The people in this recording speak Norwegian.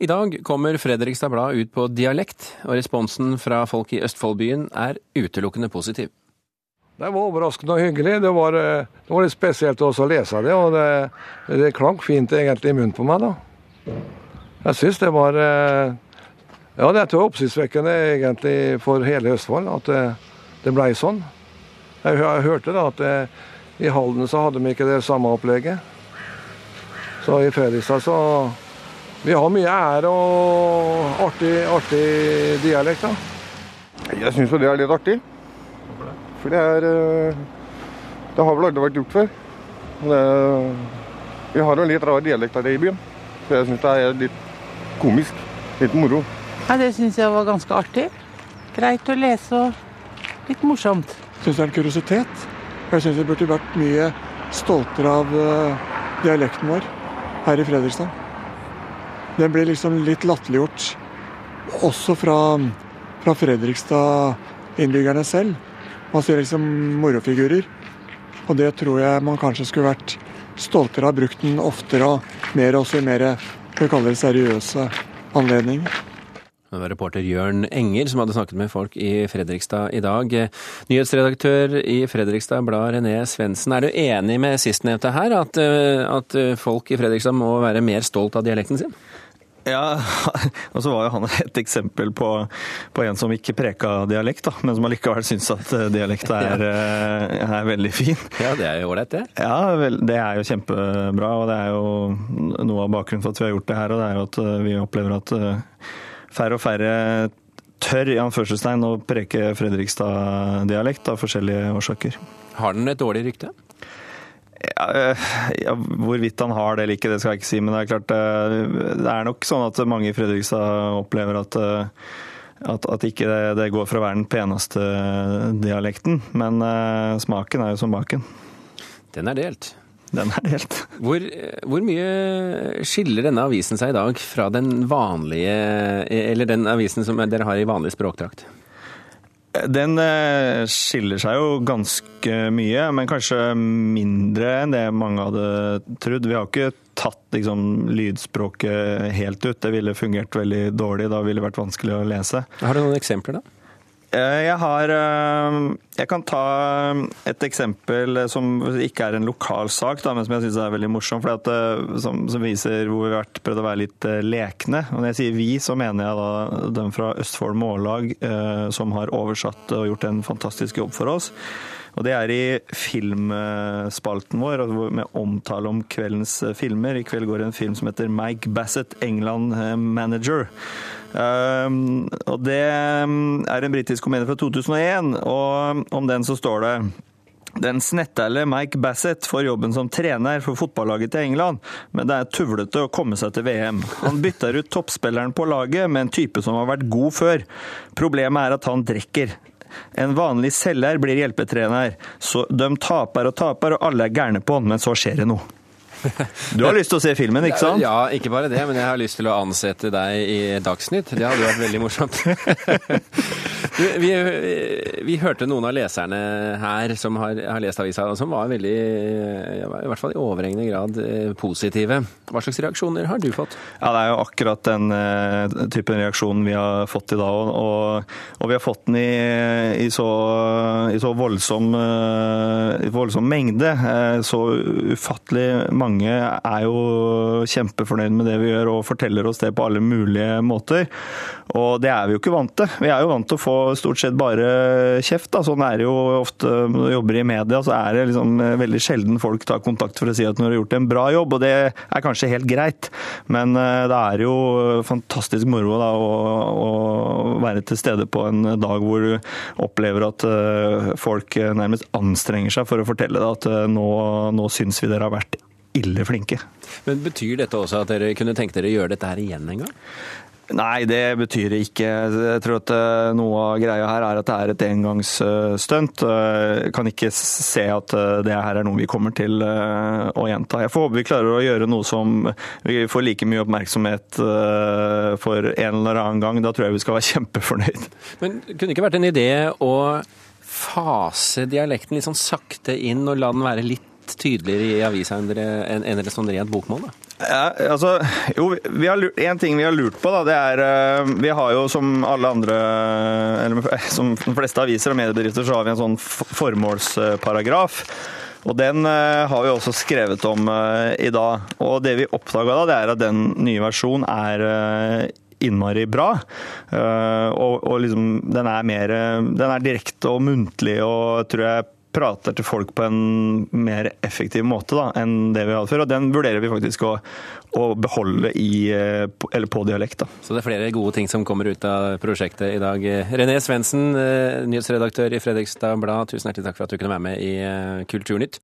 I dag kommer Fredrikstad Blad ut på dialekt, og responsen fra folk i Østfoldbyen er utelukkende positiv. Det var overraskende og hyggelig. Det var, eh, det var litt spesielt å lese det, og det, det klank fint egentlig i munnen på meg. da. Jeg syns det var eh, Ja, det er oppsiktsvekkende egentlig for hele Østfold at det, det ble sånn. Jeg, jeg hørte da at det, i Halden så hadde vi ikke det samme opplegget. Så i Fredrikstad så Vi har mye ære og artig, artig dialekt, da. Jeg syns jo det er litt artig. For det er eh, Det har vel aldri vært gjort før. Det, vi har en litt rar dialekt her i byen, så jeg syns det er litt komisk. Litt moro. Ja, det syns jeg var ganske artig. Greit å lese og litt morsomt. Jeg syns det er en kuriositet. Jeg syns vi burde vært mye stoltere av uh, dialekten vår her i Fredrikstad. Den blir liksom litt latterliggjort, også fra, fra Fredrikstad-innbyggerne selv. Man ser liksom morofigurer. Og det tror jeg man kanskje skulle vært stoltere av, brukt den oftere og mer også i mer det seriøse anledninger. Det var reporter Jørn Enger som hadde snakket med folk i Fredrikstad i dag. Nyhetsredaktør i Fredrikstad Blad René Svendsen, er du enig med sistnevnte her, at, eh, at folk i Fredrikstad må være mer stolt av dialekten sin? Ja, og så var jo han et eksempel på, på en som ikke preka dialekt, da, men som allikevel syns at eh, dialekt er, eh, er, veldig fin. Ja, det er jo ålreit, det. Ja, vel, det er jo kjempebra. Og det er jo noe av bakgrunnen for at vi har gjort det her, og det er jo at vi opplever at færre og færre tør i anførselstegn å preke Fredrikstad-dialekt av forskjellige årsaker. Har den et dårlig rykte? Ja, ja, Hvorvidt han har det eller ikke, det skal jeg ikke si. Men det er klart, det er nok sånn at mange i Fredrikstad opplever at, at, at ikke det, det, går for å være den peneste dialekten. Men smaken er jo som baken. Den er delt. Den er delt. Hvor, hvor, mye skiller denne avisen seg i dag fra den vanlige, eller den avisen som dere har i vanlig språkdrakt? Den skiller seg jo ganske mye, men kanskje mindre enn det mange hadde trodd. Vi har ikke tatt liksom, lydspråket helt ut. Det ville fungert veldig dårlig. Da ville det vært vanskelig å lese. Har du noen eksempler, da? Jeg har Jeg kan ta et eksempel som ikke er en lokal sak, men som jeg syns er veldig morsom. At, som, som, viser hvor vi har vært prøvd å være litt lekne. Og når jeg sier vi, så mener jeg da dem fra Østfold Mållag som har oversatt og gjort en fantastisk jobb for oss. Og det er i filmspalten vår, med omtale om kveldens filmer. I kveld går det en film som heter Mike Bassett, England Manager. Um, og Det er en britisk komedie fra 2001, og om den så står det den snettæle Mike Bassett får jobben som trener for fotballaget til England, men det er tuvlete å komme seg til VM. Han bytter ut toppspilleren på laget med en type som har vært god før. Problemet er at han drikker. En vanlig selger blir hjelpetrener. Så de taper og taper, og alle er gærne på han, men så skjer det noe. Du har lyst til å se filmen, ikke sant? Ja, ikke bare det, men jeg har lyst til å ansette deg i Dagsnytt. Det hadde vært veldig morsomt. vi, vi, hørte noen av leserne her som har, har lest avisa, og som var veldig, i hvert fall i overhengende grad, positive. Hva slags reaksjoner har du fått? Ja, Det er jo akkurat den uh, typen reaksjon vi har fått i dag. Og, og vi har fått den i, i, så, i så, voldsom, uh, voldsom mengde. Så ufattelig mange er jo kjempefornøyd med det vi gjør og forteller oss det på alle mulige måter. Og det er vi jo ikke vant til. Vi er jo vant til å få stort sett bare kjeft. Da. Sånn er det jo ofte når du jobber i media, så er det liksom veldig sjelden folk tar kontakt for å si at du har gjort en bra jobb, og det er kanskje helt greit. Men eh, det er jo fantastisk moro da, å, å være til stede på en dag hvor du opplever at eh, folk nærmest anstrenger seg for å fortelle deg at eh, nå, nå syns vi dere har vært ille flinke. Men Betyr dette også at dere kunne tenke dere å gjøre dette her igjen en gang? Nei, det betyr det ikke. Jeg tror at eh, noe av greia her er at det er et engangsstunt. Jeg kan ikke se at eh, det her er noe vi kommer til eh, å gjenta. Jeg får håpe vi klarer å gjøre noe som vi får like mye oppmerksomhet for en eller annen gang. Da tror jeg vi skal være kjempefornøyd. Men kunne det ikke vært en idé å fase dialekten litt sånn sakte inn og la den være litt litt tydeligere i avisa enn enn en dere sånn rent bokmål? da? Ja, altså, jo, lurt, en ting vi har lurt på, da, det er eh, Vi har jo som alle andre Eller som de fleste aviser og mediebedrifter, så har vi en sånn formålsparagraf. Og den eh, har vi også skrevet om eh, i dag. Og det vi oppdaga da, det er at den nye versjonen er eh, innmari bra. Eh, og, og liksom, den er mer eh, Den er direkte og muntlig og tror jeg prater til folk på en mer effektiv måte da, enn det vi hadde før. Og den vurderer vi faktisk å, å beholde i, eh, eller på dialekt. da. Så det er flere gode ting som kommer ut av prosjektet i dag. René Svendsen, eh, nyhetsredaktør i Fredrikstad Blad, tusen hjertelig takk for at du kunne være med i eh, Kulturnytt.